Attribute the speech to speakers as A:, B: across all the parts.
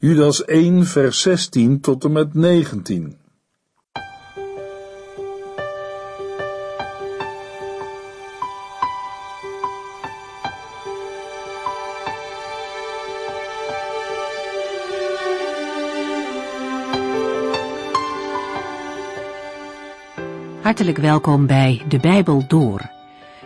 A: Judas 1, vers 16 tot en met 19.
B: Hartelijk welkom bij De Bijbel Door.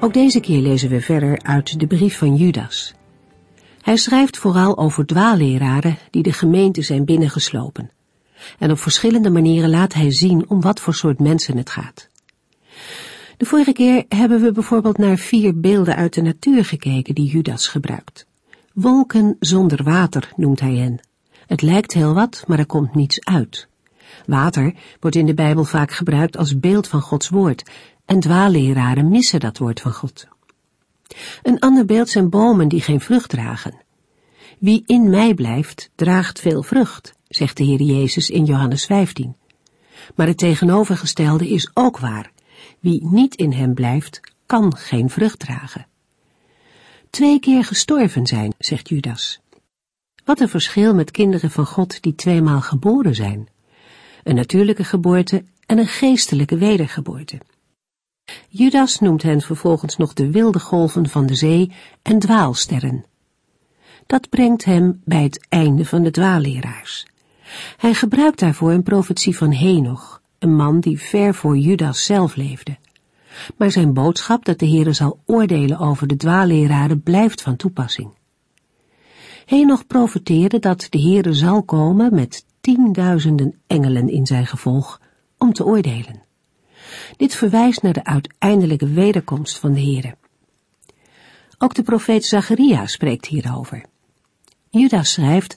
B: Ook deze keer lezen we verder uit de brief van Judas. Hij schrijft vooral over dwaalleraren die de gemeente zijn binnengeslopen. En op verschillende manieren laat hij zien om wat voor soort mensen het gaat. De vorige keer hebben we bijvoorbeeld naar vier beelden uit de natuur gekeken die Judas gebruikt. Wolken zonder water noemt hij hen. Het lijkt heel wat, maar er komt niets uit. Water wordt in de Bijbel vaak gebruikt als beeld van Gods woord en dwaalleraren missen dat woord van God. Een ander beeld zijn bomen die geen vrucht dragen. Wie in mij blijft, draagt veel vrucht, zegt de Heer Jezus in Johannes 15. Maar het tegenovergestelde is ook waar. Wie niet in hem blijft, kan geen vrucht dragen. Twee keer gestorven zijn, zegt Judas. Wat een verschil met kinderen van God die tweemaal geboren zijn. Een natuurlijke geboorte en een geestelijke wedergeboorte. Judas noemt hen vervolgens nog de wilde golven van de zee en dwaalsterren. Dat brengt hem bij het einde van de dwaalleraars. Hij gebruikt daarvoor een profetie van Henoch, een man die ver voor Judas zelf leefde. Maar zijn boodschap dat de Heere zal oordelen over de dwaalleraren blijft van toepassing. Henoch profeteerde dat de Heere zal komen met tienduizenden engelen in zijn gevolg om te oordelen. Dit verwijst naar de uiteindelijke wederkomst van de Heere. Ook de profeet Zacharia spreekt hierover. Judas schrijft,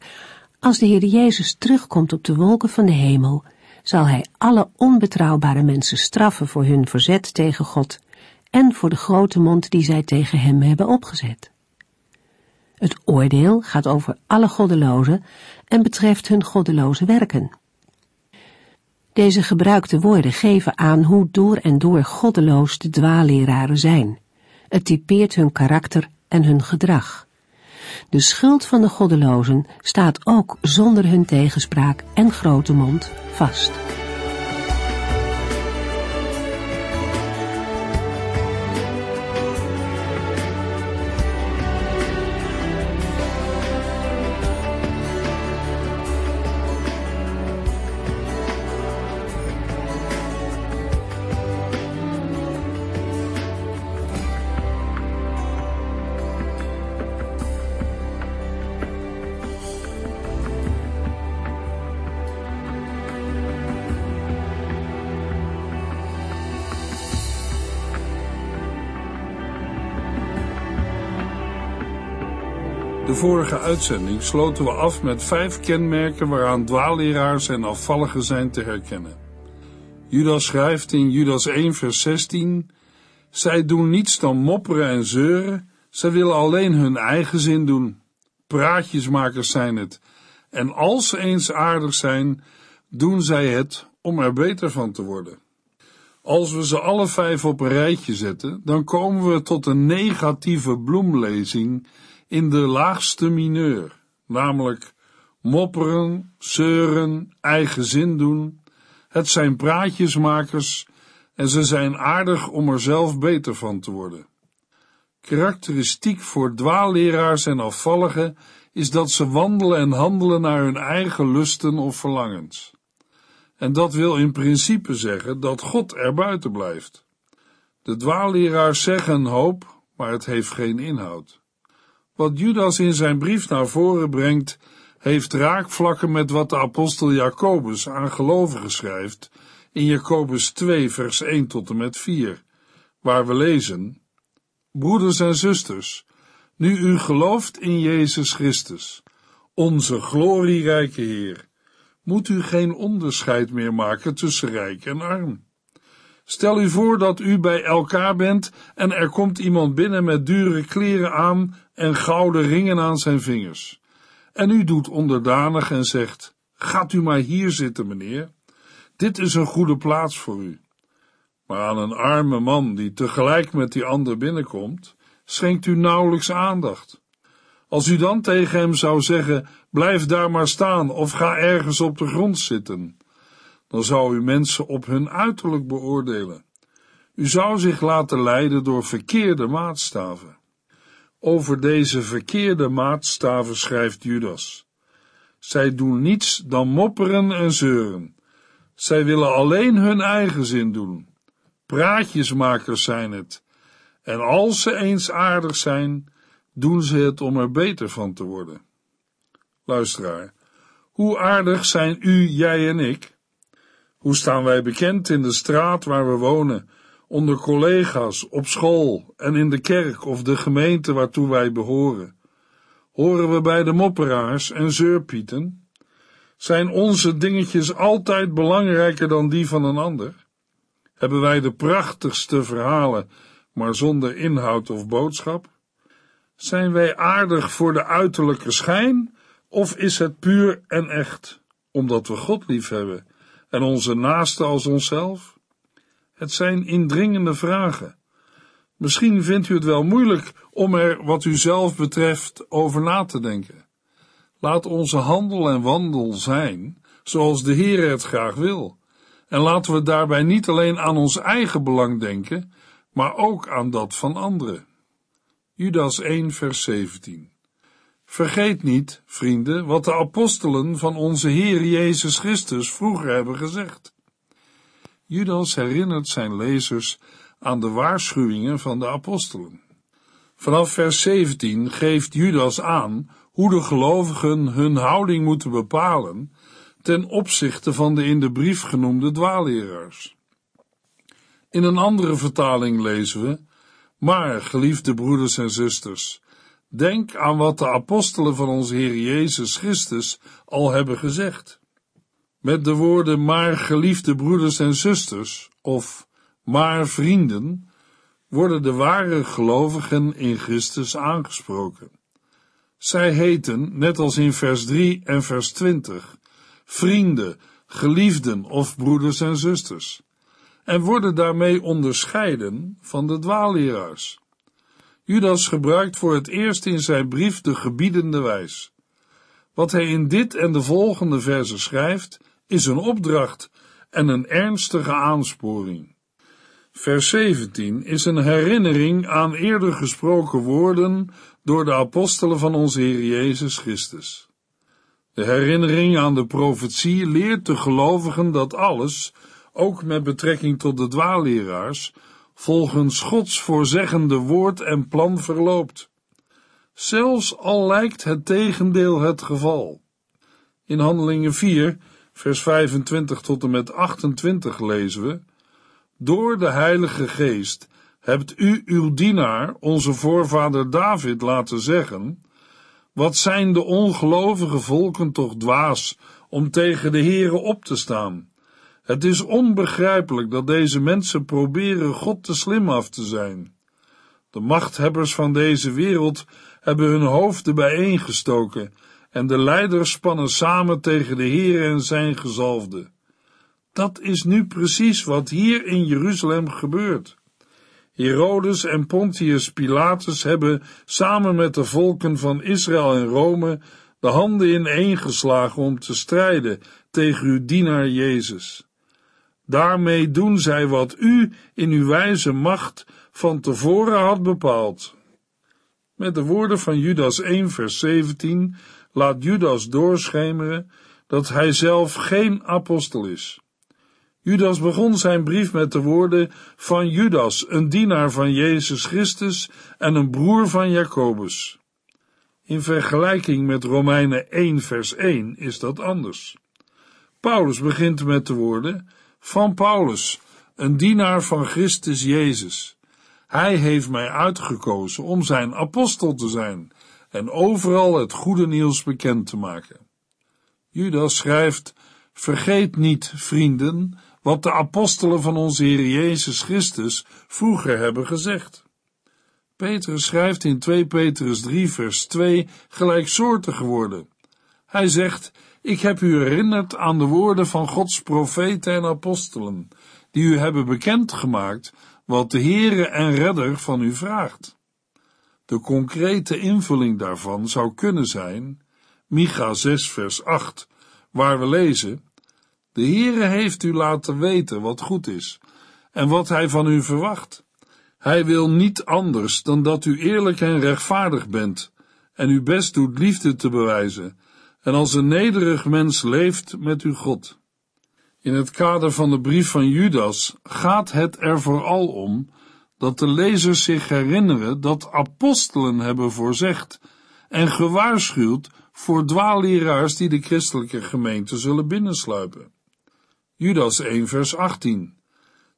B: als de Heer Jezus terugkomt op de wolken van de hemel, zal hij alle onbetrouwbare mensen straffen voor hun verzet tegen God en voor de grote mond die zij tegen hem hebben opgezet. Het oordeel gaat over alle goddelozen en betreft hun goddeloze werken. Deze gebruikte woorden geven aan hoe door en door goddeloos de dwaalleraren zijn. Het typeert hun karakter en hun gedrag. De schuld van de goddelozen staat ook zonder hun tegenspraak en grote mond vast.
A: Vorige uitzending sloten we af met vijf kenmerken waaraan dwaalleraars en afvalligen zijn te herkennen. Judas schrijft in Judas 1 vers 16, Zij doen niets dan mopperen en zeuren, zij willen alleen hun eigen zin doen. Praatjesmakers zijn het, en als ze eens aardig zijn, doen zij het om er beter van te worden. Als we ze alle vijf op een rijtje zetten, dan komen we tot een negatieve bloemlezing in de laagste mineur, namelijk mopperen, zeuren, eigen zin doen. Het zijn praatjesmakers en ze zijn aardig om er zelf beter van te worden. Karakteristiek voor dwaalleraars en afvalligen is dat ze wandelen en handelen naar hun eigen lusten of verlangens. En dat wil in principe zeggen dat God er buiten blijft. De dwaalleraars zeggen een hoop, maar het heeft geen inhoud. Wat Judas in zijn brief naar voren brengt, heeft raakvlakken met wat de apostel Jacobus aan gelovigen schrijft in Jacobus 2 vers 1 tot en met 4, waar we lezen, Broeders en zusters, nu u gelooft in Jezus Christus, onze glorierijke Heer, moet u geen onderscheid meer maken tussen rijk en arm. Stel u voor dat u bij elkaar bent en er komt iemand binnen met dure kleren aan en gouden ringen aan zijn vingers. En u doet onderdanig en zegt: Gaat u maar hier zitten, meneer. Dit is een goede plaats voor u. Maar aan een arme man die tegelijk met die ander binnenkomt, schenkt u nauwelijks aandacht. Als u dan tegen hem zou zeggen: Blijf daar maar staan of ga ergens op de grond zitten, dan zou u mensen op hun uiterlijk beoordelen. U zou zich laten leiden door verkeerde maatstaven. Over deze verkeerde maatstaven schrijft Judas. Zij doen niets dan mopperen en zeuren. Zij willen alleen hun eigen zin doen. Praatjesmakers zijn het. En als ze eens aardig zijn, doen ze het om er beter van te worden. Luisteraar, hoe aardig zijn u, jij en ik? Hoe staan wij bekend in de straat waar we wonen, onder collega's, op school en in de kerk of de gemeente waartoe wij behoren? Horen we bij de mopperaars en zeurpieten? Zijn onze dingetjes altijd belangrijker dan die van een ander? Hebben wij de prachtigste verhalen, maar zonder inhoud of boodschap? Zijn wij aardig voor de uiterlijke schijn, of is het puur en echt, omdat we God lief hebben en onze naaste als onszelf? Het zijn indringende vragen. Misschien vindt u het wel moeilijk om er, wat u zelf betreft, over na te denken. Laat onze handel en wandel zijn zoals de Heer het graag wil. En laten we daarbij niet alleen aan ons eigen belang denken, maar ook aan dat van anderen. Judas 1, vers 17. Vergeet niet, vrienden, wat de apostelen van onze Heer Jezus Christus vroeger hebben gezegd. Judas herinnert zijn lezers aan de waarschuwingen van de apostelen. Vanaf vers 17 geeft Judas aan hoe de gelovigen hun houding moeten bepalen ten opzichte van de in de brief genoemde dwaalleraars. In een andere vertaling lezen we: Maar, geliefde broeders en zusters, denk aan wat de apostelen van onze Heer Jezus Christus al hebben gezegd. Met de woorden maar geliefde broeders en zusters of maar vrienden worden de ware gelovigen in Christus aangesproken. Zij heten, net als in vers 3 en vers 20, vrienden, geliefden of broeders en zusters, en worden daarmee onderscheiden van de dwaalleraars. Judas gebruikt voor het eerst in zijn brief de gebiedende wijs. Wat hij in dit en de volgende versen schrijft, is een opdracht en een ernstige aansporing. Vers 17 is een herinnering aan eerder gesproken woorden door de apostelen van onze Heer Jezus Christus. De herinnering aan de profetie leert de gelovigen dat alles, ook met betrekking tot de dwaalleraars, volgens Gods voorzeggende woord en plan verloopt. Zelfs al lijkt het tegendeel het geval. In Handelingen 4, vers 25 tot en met 28 lezen we: Door de Heilige Geest hebt u uw dienaar, onze voorvader David, laten zeggen: Wat zijn de ongelovige volken toch dwaas om tegen de Here op te staan? Het is onbegrijpelijk dat deze mensen proberen God te slim af te zijn. De machthebbers van deze wereld hebben hun hoofden bijeengestoken en de leiders spannen samen tegen de Heer en zijn gezalfde. Dat is nu precies wat hier in Jeruzalem gebeurt. Herodes en Pontius Pilatus hebben samen met de volken van Israël en Rome de handen ineengeslagen om te strijden tegen uw dienaar Jezus. Daarmee doen zij wat u in uw wijze macht van tevoren had bepaald. Met de woorden van Judas 1 vers 17 laat Judas doorschemeren dat hij zelf geen apostel is. Judas begon zijn brief met de woorden van Judas, een dienaar van Jezus Christus en een broer van Jacobus. In vergelijking met Romeinen 1 vers 1 is dat anders. Paulus begint met de woorden van Paulus, een dienaar van Christus Jezus. Hij heeft mij uitgekozen om zijn apostel te zijn en overal het goede nieuws bekend te maken. Judas schrijft Vergeet niet, vrienden, wat de apostelen van onze Heer Jezus Christus vroeger hebben gezegd. Petrus schrijft in 2 Petrus 3 vers 2 gelijksoortige woorden. Hij zegt, ik heb u herinnerd aan de woorden van Gods profeten en apostelen, die u hebben bekendgemaakt wat de Heere en Redder van u vraagt. De concrete invulling daarvan zou kunnen zijn, Micha 6 vers 8, waar we lezen, de Heere heeft u laten weten wat goed is en wat hij van u verwacht. Hij wil niet anders dan dat u eerlijk en rechtvaardig bent en uw best doet liefde te bewijzen en als een nederig mens leeft met uw God. In het kader van de brief van Judas gaat het er vooral om dat de lezers zich herinneren dat apostelen hebben voorzegd en gewaarschuwd voor dwaalleraars die de christelijke gemeente zullen binnensluipen. Judas 1 vers 18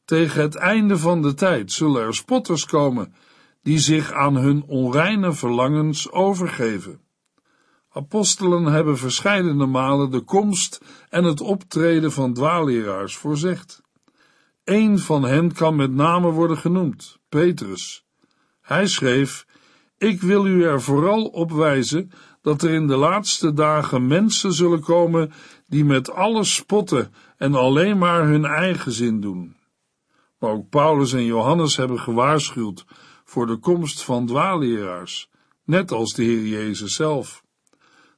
A: Tegen het einde van de tijd zullen er spotters komen die zich aan hun onreine verlangens overgeven. Apostelen hebben verscheidene malen de komst en het optreden van dwaalleraars voorzegd. Eén van hen kan met name worden genoemd, Petrus. Hij schreef, ik wil u er vooral op wijzen dat er in de laatste dagen mensen zullen komen die met alles spotten en alleen maar hun eigen zin doen. Maar ook Paulus en Johannes hebben gewaarschuwd voor de komst van dwaalleraars, net als de Heer Jezus zelf.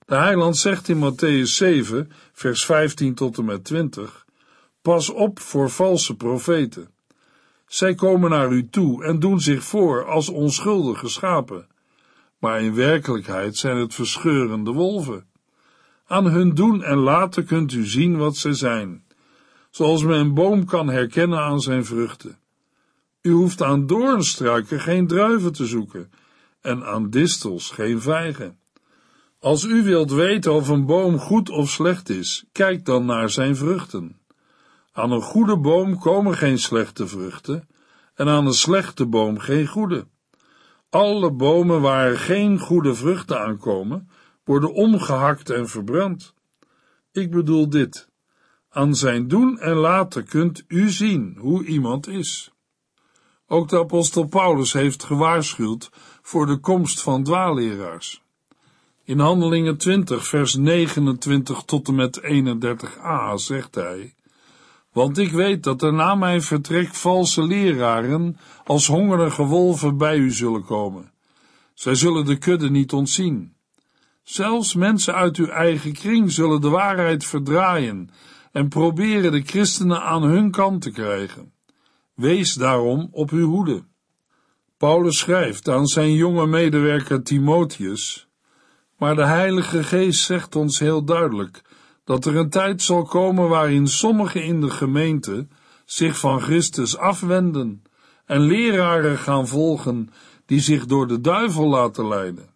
A: De heiland zegt in Matthäus 7, vers 15 tot en met 20, Pas op voor valse profeten. Zij komen naar u toe en doen zich voor als onschuldige schapen, maar in werkelijkheid zijn het verscheurende wolven. Aan hun doen en laten kunt u zien wat ze zijn, zoals men een boom kan herkennen aan zijn vruchten. U hoeft aan doornstruiken geen druiven te zoeken en aan distels geen vijgen. Als u wilt weten of een boom goed of slecht is, kijk dan naar zijn vruchten. Aan een goede boom komen geen slechte vruchten, en aan een slechte boom geen goede. Alle bomen waar geen goede vruchten aankomen, worden omgehakt en verbrand. Ik bedoel dit. Aan zijn doen en laten kunt u zien hoe iemand is. Ook de apostel Paulus heeft gewaarschuwd voor de komst van dwaalleraars. In Handelingen 20, vers 29 tot en met 31a zegt hij: Want ik weet dat er na mijn vertrek valse leraren als hongerige wolven bij u zullen komen. Zij zullen de kudde niet ontzien. Zelfs mensen uit uw eigen kring zullen de waarheid verdraaien en proberen de christenen aan hun kant te krijgen. Wees daarom op uw hoede. Paulus schrijft aan zijn jonge medewerker Timotheus maar de Heilige Geest zegt ons heel duidelijk dat er een tijd zal komen waarin sommigen in de gemeente zich van Christus afwenden en leraren gaan volgen die zich door de duivel laten leiden.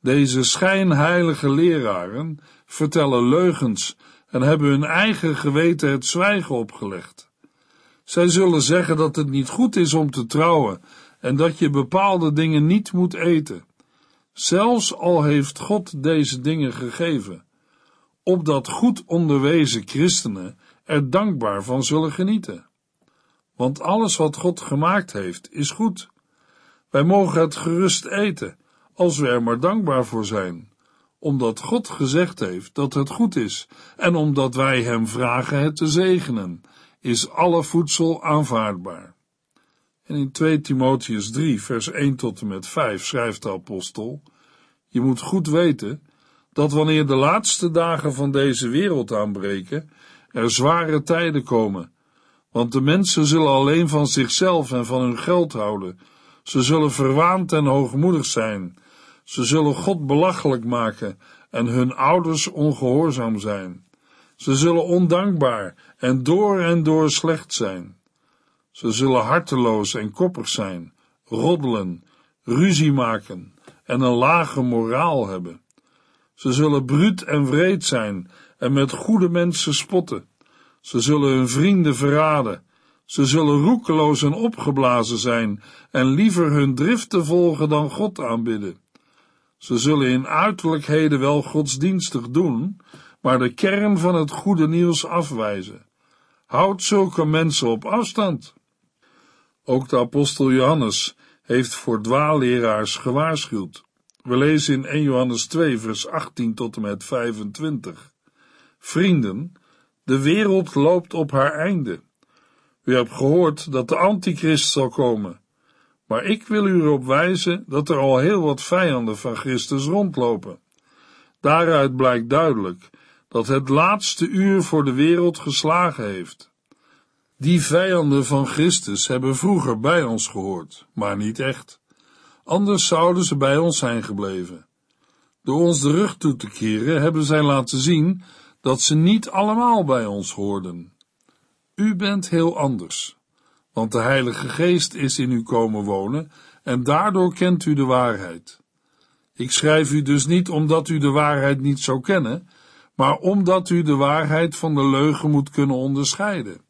A: Deze schijnheilige leraren vertellen leugens en hebben hun eigen geweten het zwijgen opgelegd. Zij zullen zeggen dat het niet goed is om te trouwen en dat je bepaalde dingen niet moet eten zelfs al heeft God deze dingen gegeven, opdat goed onderwezen christenen er dankbaar van zullen genieten. Want alles wat God gemaakt heeft, is goed. Wij mogen het gerust eten, als we er maar dankbaar voor zijn, omdat God gezegd heeft dat het goed is, en omdat wij Hem vragen het te zegenen, is alle voedsel aanvaardbaar. En in 2 Timotheus 3, vers 1 tot en met 5 schrijft de apostel: Je moet goed weten dat wanneer de laatste dagen van deze wereld aanbreken, er zware tijden komen. Want de mensen zullen alleen van zichzelf en van hun geld houden. Ze zullen verwaand en hoogmoedig zijn. Ze zullen God belachelijk maken en hun ouders ongehoorzaam zijn. Ze zullen ondankbaar en door en door slecht zijn. Ze zullen harteloos en koppig zijn, roddelen, ruzie maken en een lage moraal hebben. Ze zullen bruut en wreed zijn en met goede mensen spotten. Ze zullen hun vrienden verraden. Ze zullen roekeloos en opgeblazen zijn en liever hun driften volgen dan God aanbidden. Ze zullen in uiterlijkheden wel godsdienstig doen, maar de kern van het goede nieuws afwijzen. Houd zulke mensen op afstand. Ook de apostel Johannes heeft voor dwaalleraars gewaarschuwd. We lezen in 1 Johannes 2, vers 18 tot en met 25. Vrienden, de wereld loopt op haar einde. U hebt gehoord dat de antichrist zal komen. Maar ik wil u erop wijzen dat er al heel wat vijanden van Christus rondlopen. Daaruit blijkt duidelijk dat het laatste uur voor de wereld geslagen heeft. Die vijanden van Christus hebben vroeger bij ons gehoord, maar niet echt. Anders zouden ze bij ons zijn gebleven. Door ons de rug toe te keren hebben zij laten zien dat ze niet allemaal bij ons hoorden. U bent heel anders, want de Heilige Geest is in u komen wonen en daardoor kent u de waarheid. Ik schrijf u dus niet omdat u de waarheid niet zou kennen, maar omdat u de waarheid van de leugen moet kunnen onderscheiden.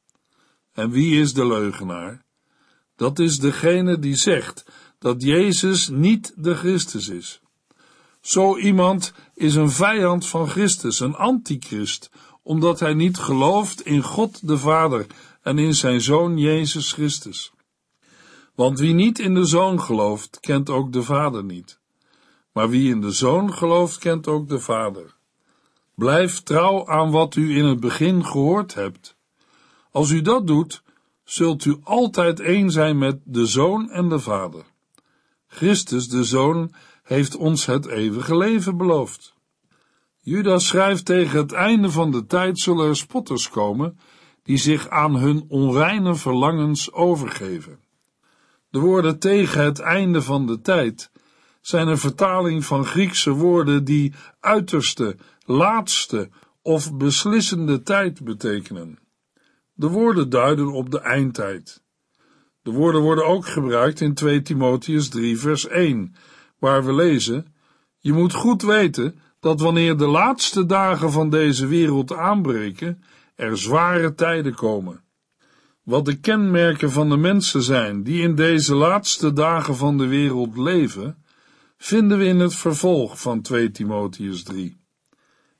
A: En wie is de leugenaar? Dat is degene die zegt dat Jezus niet de Christus is. Zo iemand is een vijand van Christus, een antichrist, omdat hij niet gelooft in God de Vader en in zijn Zoon Jezus Christus. Want wie niet in de Zoon gelooft, kent ook de Vader niet. Maar wie in de Zoon gelooft, kent ook de Vader. Blijf trouw aan wat u in het begin gehoord hebt. Als u dat doet, zult u altijd één zijn met de Zoon en de Vader. Christus, de Zoon, heeft ons het eeuwige leven beloofd. Judas schrijft tegen het einde van de tijd zullen er spotters komen, die zich aan hun onreine verlangens overgeven. De woorden tegen het einde van de tijd zijn een vertaling van Griekse woorden die uiterste, laatste of beslissende tijd betekenen. De woorden duiden op de eindtijd. De woorden worden ook gebruikt in 2 Timotheus 3 vers 1, waar we lezen, je moet goed weten dat wanneer de laatste dagen van deze wereld aanbreken, er zware tijden komen. Wat de kenmerken van de mensen zijn die in deze laatste dagen van de wereld leven, vinden we in het vervolg van 2 Timotheus 3.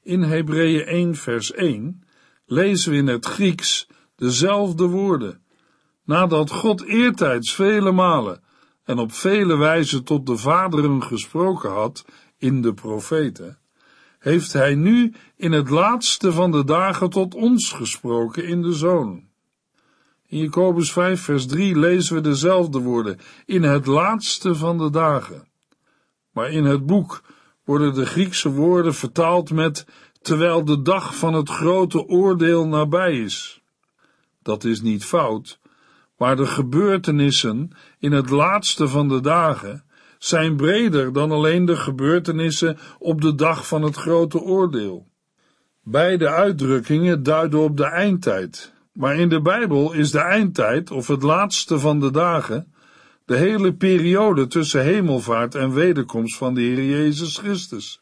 A: In Hebreeën 1 vers 1 lezen we in het Grieks dezelfde woorden. Nadat God eertijds vele malen en op vele wijzen tot de vaderen gesproken had in de profeten, heeft hij nu in het laatste van de dagen tot ons gesproken in de Zoon. In Jacobus 5 vers 3 lezen we dezelfde woorden, in het laatste van de dagen. Maar in het boek worden de Griekse woorden vertaald met terwijl de dag van het grote oordeel nabij is. Dat is niet fout, maar de gebeurtenissen in het laatste van de dagen zijn breder dan alleen de gebeurtenissen op de dag van het grote oordeel. Beide uitdrukkingen duiden op de eindtijd, maar in de Bijbel is de eindtijd, of het laatste van de dagen, de hele periode tussen hemelvaart en wederkomst van de Heer Jezus Christus.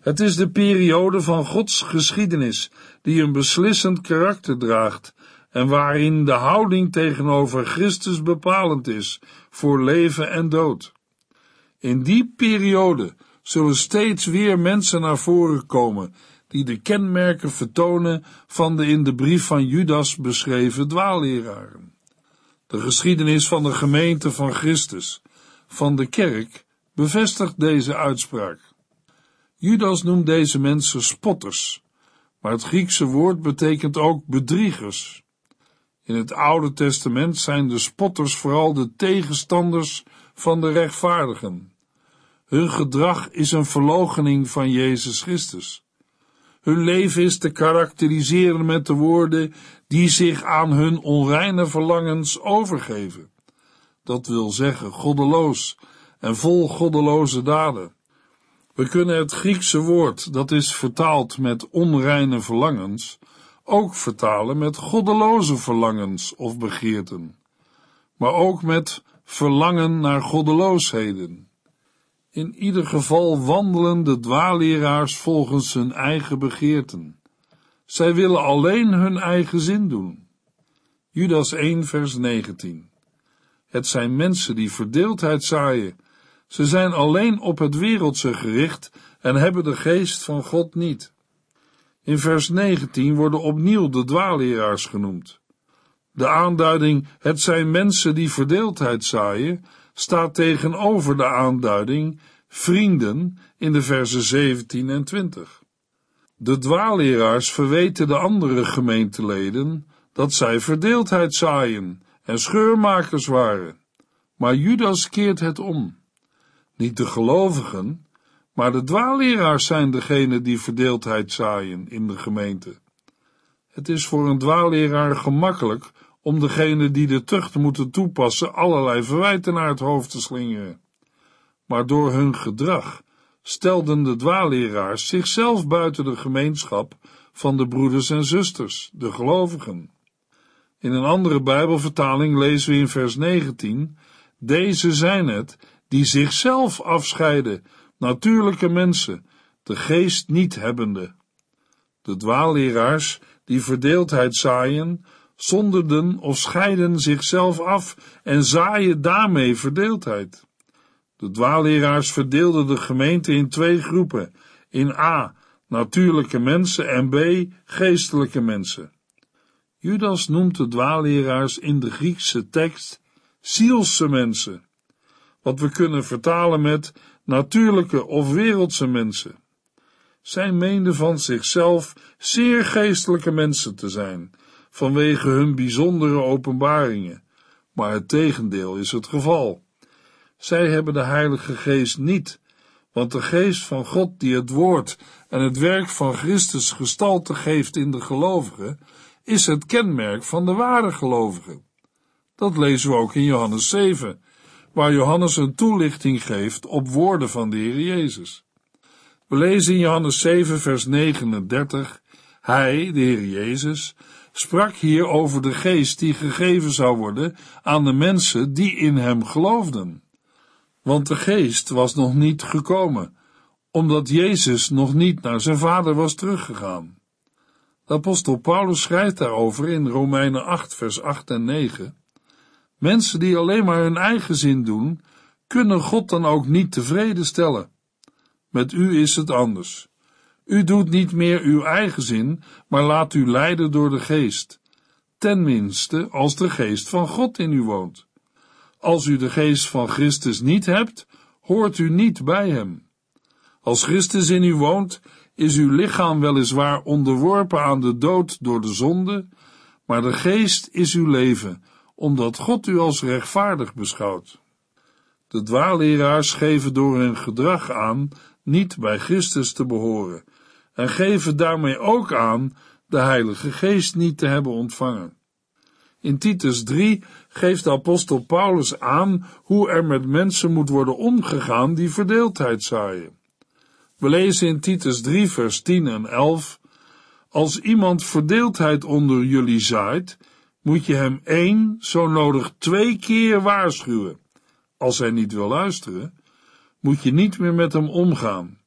A: Het is de periode van Gods geschiedenis die een beslissend karakter draagt en waarin de houding tegenover Christus bepalend is voor leven en dood. In die periode zullen steeds weer mensen naar voren komen die de kenmerken vertonen van de in de brief van Judas beschreven dwaalleraren. De geschiedenis van de gemeente van Christus, van de kerk, bevestigt deze uitspraak. Judas noemt deze mensen spotters, maar het Griekse woord betekent ook bedriegers. In het Oude Testament zijn de spotters vooral de tegenstanders van de rechtvaardigen. Hun gedrag is een verloochening van Jezus Christus. Hun leven is te karakteriseren met de woorden die zich aan hun onreine verlangens overgeven. Dat wil zeggen goddeloos en vol goddeloze daden. We kunnen het Griekse woord, dat is vertaald met onreine verlangens, ook vertalen met goddeloze verlangens of begeerten, maar ook met verlangen naar goddeloosheden. In ieder geval wandelen de dwaalleraars volgens hun eigen begeerten. Zij willen alleen hun eigen zin doen. Judas 1 vers 19 Het zijn mensen die verdeeldheid zaaien. Ze zijn alleen op het wereldse gericht en hebben de geest van God niet. In vers 19 worden opnieuw de dwaalleraars genoemd. De aanduiding het zijn mensen die verdeeldheid zaaien staat tegenover de aanduiding vrienden in de versen 17 en 20. De dwaalleraars verweten de andere gemeenteleden dat zij verdeeldheid zaaien en scheurmakers waren. Maar Judas keert het om. Niet de gelovigen, maar de dwaalleraars zijn degene die verdeeldheid zaaien in de gemeente. Het is voor een dwaalleraar gemakkelijk om degene die de tucht moeten toepassen allerlei verwijten naar het hoofd te slingeren. Maar door hun gedrag stelden de dwaalleraars zichzelf buiten de gemeenschap van de broeders en zusters, de gelovigen. In een andere Bijbelvertaling lezen we in vers 19: Deze zijn het die zichzelf afscheiden, natuurlijke mensen, de geest niet hebbende. De dwaalleraars die verdeeldheid zaaien, zonderden of scheiden zichzelf af en zaaien daarmee verdeeldheid. De dwaalleraars verdeelden de gemeente in twee groepen, in A, natuurlijke mensen en B, geestelijke mensen. Judas noemt de dwaalleraars in de Griekse tekst zielse mensen, wat we kunnen vertalen met natuurlijke of wereldse mensen. Zij meenden van zichzelf zeer geestelijke mensen te zijn, vanwege hun bijzondere openbaringen, maar het tegendeel is het geval. Zij hebben de Heilige Geest niet, want de Geest van God die het woord en het werk van Christus gestalte geeft in de gelovigen, is het kenmerk van de ware gelovigen. Dat lezen we ook in Johannes 7, waar Johannes een toelichting geeft op woorden van de Heer Jezus. We lezen in Johannes 7, vers 39, Hij, de Heer Jezus, sprak hier over de geest die gegeven zou worden aan de mensen die in hem geloofden. Want de geest was nog niet gekomen, omdat Jezus nog niet naar zijn vader was teruggegaan. De apostel Paulus schrijft daarover in Romeinen 8, vers 8 en 9. Mensen die alleen maar hun eigen zin doen, kunnen God dan ook niet tevreden stellen. Met u is het anders. U doet niet meer uw eigen zin, maar laat u leiden door de geest. Tenminste, als de geest van God in u woont. Als u de geest van Christus niet hebt, hoort u niet bij hem. Als Christus in u woont, is uw lichaam weliswaar onderworpen aan de dood door de zonde, maar de geest is uw leven, omdat God u als rechtvaardig beschouwt. De dwaalleraars geven door hun gedrag aan niet bij Christus te behoren en geven daarmee ook aan de Heilige Geest niet te hebben ontvangen. In Titus 3 geeft de apostel Paulus aan hoe er met mensen moet worden omgegaan die verdeeldheid zaaien. We lezen in Titus 3 vers 10 en 11 Als iemand verdeeldheid onder jullie zaait, moet je hem één, zo nodig twee keer waarschuwen. Als hij niet wil luisteren, moet je niet meer met hem omgaan.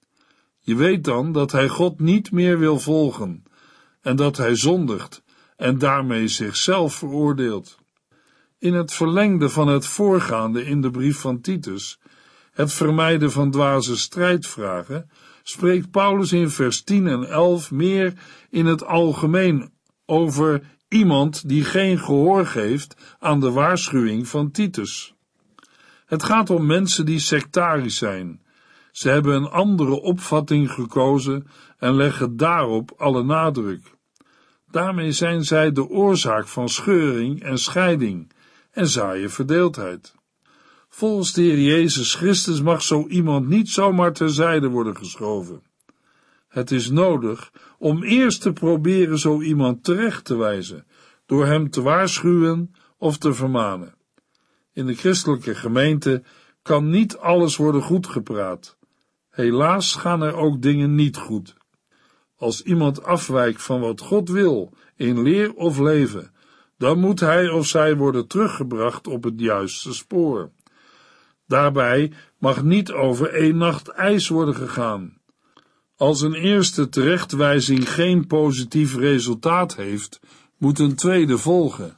A: Je weet dan dat hij God niet meer wil volgen en dat hij zondigt en daarmee zichzelf veroordeelt. In het verlengde van het voorgaande in de brief van Titus, het vermijden van dwaze strijdvragen, spreekt Paulus in vers 10 en 11 meer in het algemeen over iemand die geen gehoor geeft aan de waarschuwing van Titus. Het gaat om mensen die sectarisch zijn. Ze hebben een andere opvatting gekozen en leggen daarop alle nadruk. Daarmee zijn zij de oorzaak van scheuring en scheiding en zaaien verdeeldheid. Volgens de Heer Jezus Christus mag zo iemand niet zomaar terzijde worden geschoven. Het is nodig om eerst te proberen zo iemand terecht te wijzen, door hem te waarschuwen of te vermanen. In de christelijke gemeente kan niet alles worden goedgepraat. Helaas gaan er ook dingen niet goed. Als iemand afwijkt van wat God wil in leer of leven, dan moet hij of zij worden teruggebracht op het juiste spoor. Daarbij mag niet over één nacht ijs worden gegaan. Als een eerste terechtwijzing geen positief resultaat heeft, moet een tweede volgen.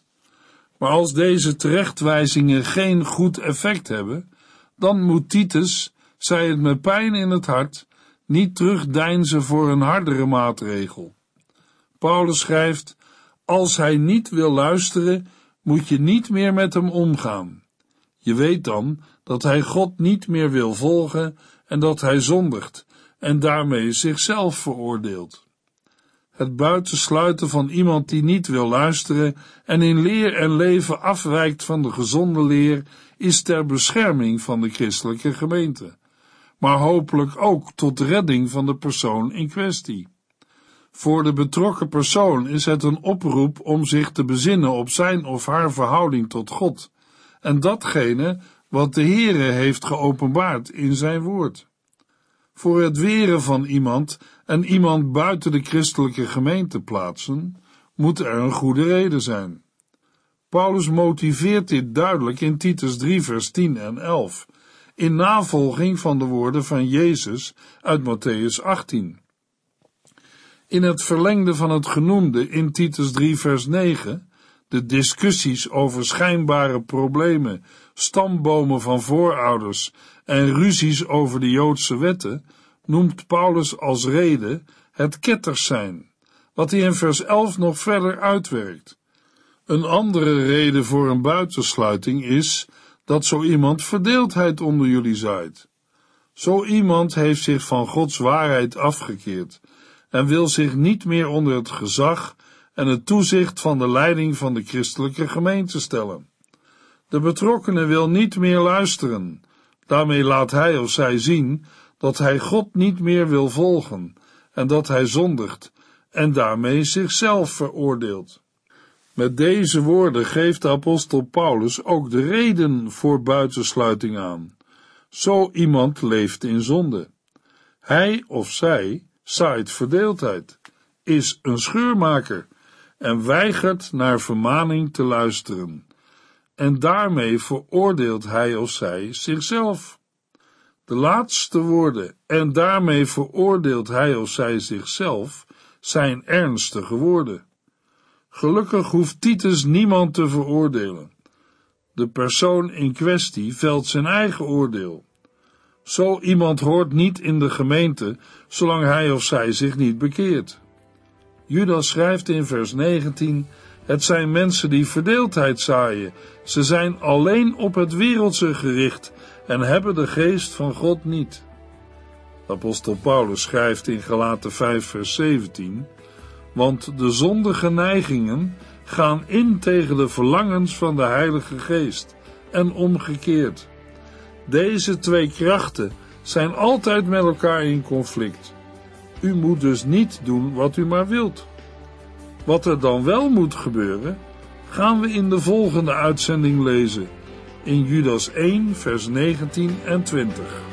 A: Maar als deze terechtwijzingen geen goed effect hebben, dan moet Titus, zij het met pijn in het hart, niet terugdeinzen voor een hardere maatregel. Paulus schrijft, als hij niet wil luisteren, moet je niet meer met hem omgaan. Je weet dan dat hij God niet meer wil volgen en dat hij zondigt en daarmee zichzelf veroordeelt. Het buitensluiten van iemand die niet wil luisteren en in leer en leven afwijkt van de gezonde leer is ter bescherming van de christelijke gemeente, maar hopelijk ook tot redding van de persoon in kwestie. Voor de betrokken persoon is het een oproep om zich te bezinnen op zijn of haar verhouding tot God en datgene wat de Heere heeft geopenbaard in zijn woord. Voor het weren van iemand en iemand buiten de christelijke gemeente plaatsen, moet er een goede reden zijn. Paulus motiveert dit duidelijk in Titus 3 vers 10 en 11, in navolging van de woorden van Jezus uit Matthäus 18. In het verlengde van het genoemde in Titus 3 vers 9, de discussies over schijnbare problemen, stambomen van voorouders en ruzies over de Joodse wetten, noemt Paulus als reden het ketters zijn, wat hij in vers 11 nog verder uitwerkt. Een andere reden voor een buitensluiting is dat zo iemand verdeeldheid onder jullie zaait. Zo iemand heeft zich van Gods waarheid afgekeerd en wil zich niet meer onder het gezag en het toezicht van de leiding van de christelijke gemeente stellen. De betrokkenen wil niet meer luisteren. Daarmee laat hij of zij zien dat hij God niet meer wil volgen en dat hij zondigt en daarmee zichzelf veroordeelt. Met deze woorden geeft de apostel Paulus ook de reden voor buitensluiting aan. Zo iemand leeft in zonde. Hij of zij zaait verdeeldheid, is een scheurmaker en weigert naar vermaning te luisteren. En daarmee veroordeelt hij of zij zichzelf. De laatste woorden, en daarmee veroordeelt hij of zij zichzelf, zijn ernstige woorden. Gelukkig hoeft Titus niemand te veroordelen. De persoon in kwestie velt zijn eigen oordeel. Zo iemand hoort niet in de gemeente, zolang hij of zij zich niet bekeert. Judas schrijft in vers 19: Het zijn mensen die verdeeldheid zaaien. Ze zijn alleen op het wereldse gericht en hebben de geest van God niet. Apostel Paulus schrijft in Galaten 5 vers 17: Want de zondige neigingen gaan in tegen de verlangens van de Heilige Geest en omgekeerd. Deze twee krachten zijn altijd met elkaar in conflict. U moet dus niet doen wat u maar wilt. Wat er dan wel moet gebeuren, gaan we in de volgende uitzending lezen, in Judas 1, vers 19 en 20.